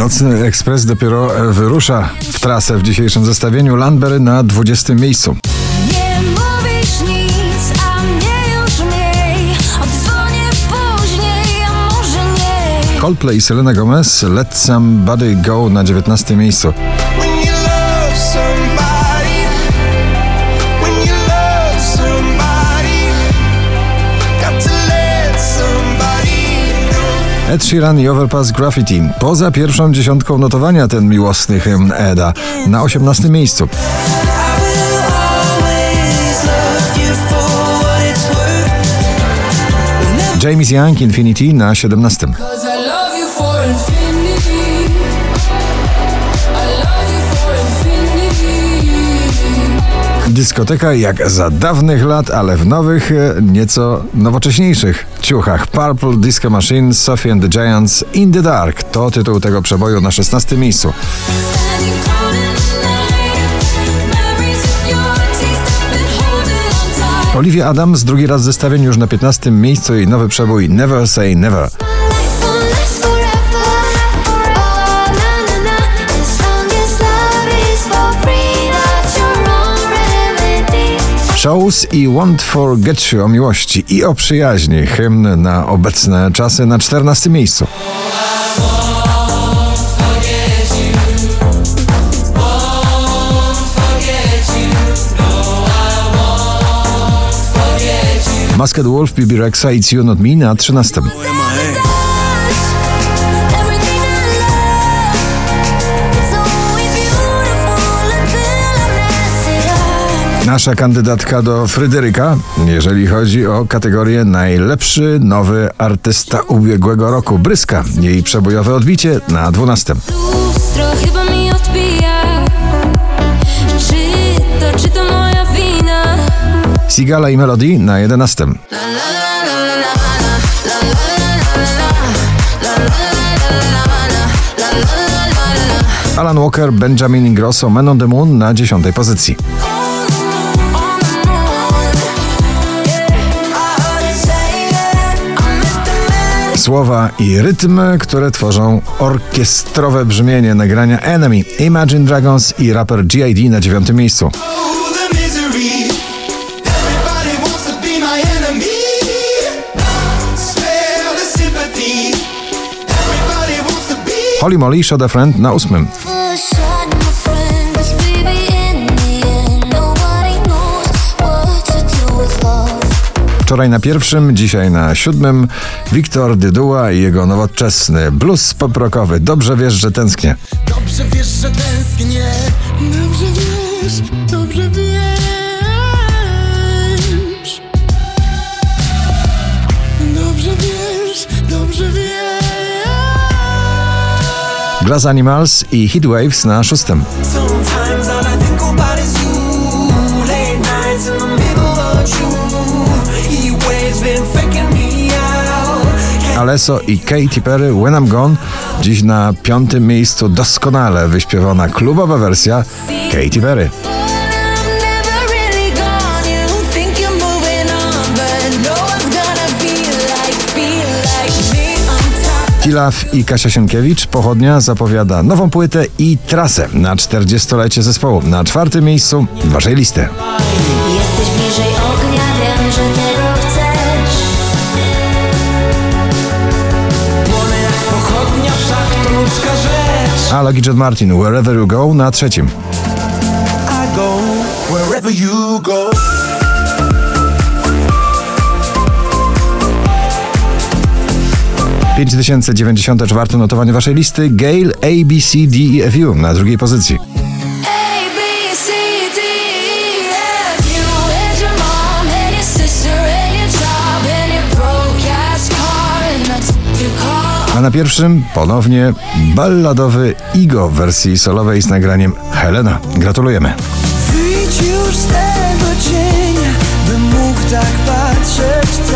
Nocny Ekspres dopiero wyrusza w trasę w dzisiejszym zestawieniu. Landberry na 20 miejscu. Nie mówisz nic, a mnie już mniej Odzwonię później, a może nie Coldplay i Selena Gomez Let Somebody Go na 19 miejscu. Ed Sheeran i Overpass Graffiti. Poza pierwszą dziesiątką notowania ten miłosny hymn Eda na 18 miejscu. James Young Infinity na 17. Cause I love you for infinity I love you for infinity Dyskoteka jak za dawnych lat, ale w nowych, e, nieco nowocześniejszych ciuchach. Purple Disco Machine, Sophie and the Giants, In the Dark to tytuł tego przeboju na 16 miejscu. Olivia Adams drugi raz zestawień już na 15 miejscu i nowy przebój Never Say Never. Shows i Won't Forget You o miłości i o przyjaźni. Hymn na obecne czasy na 14 miejscu. Masked Wolf, Bibi Rexa, It's You Not Me na 13. Nasza kandydatka do Fryderyka, jeżeli chodzi o kategorię najlepszy nowy artysta ubiegłego roku. Bryska, jej przebojowe odbicie na 12. Lustro chyba mi odbija Czy to, czy to moja wina? Sigala i Melody na 11. Alan Walker, Benjamin Ingrosso, Men on the Moon na 10 pozycji. Słowa i rytm, które tworzą orkiestrowe brzmienie nagrania Enemy, Imagine Dragons i raper G.I.D. na 9 miejscu. Oh, the misery. Everybody wants to Wczoraj na pierwszym, dzisiaj na siódmym Wiktor Dyduła i jego nowoczesny blues poprokowy. Dobrze wiesz, że tęsknię. Dobrze wiesz, że tęsknię. Dobrze wiesz, dobrze wiesz. Dobrze wiesz, dobrze wiesz. Glass Animals i Heatwaves na szóstym. Out. Alesso i Katy Perry When I'm Gone. Dziś na piątym miejscu doskonale wyśpiewana klubowa wersja Katy Perry. Tilaf i Kasia Sienkiewicz pochodnia zapowiada nową płytę i trasę na 40-lecie zespołu. Na czwartym miejscu waszej listy. A Logi John Martin Wherever You Go na trzecim. I. Pięć tysięcy dziewięćdziesiąte czwarte notowanie waszej listy. Gale, A, B, C, D i F, U na drugiej pozycji. A na pierwszym ponownie balladowy Igo w wersji solowej z nagraniem Helena. Gratulujemy. Wyjdź już z tego cienia, mógł tak patrzeć.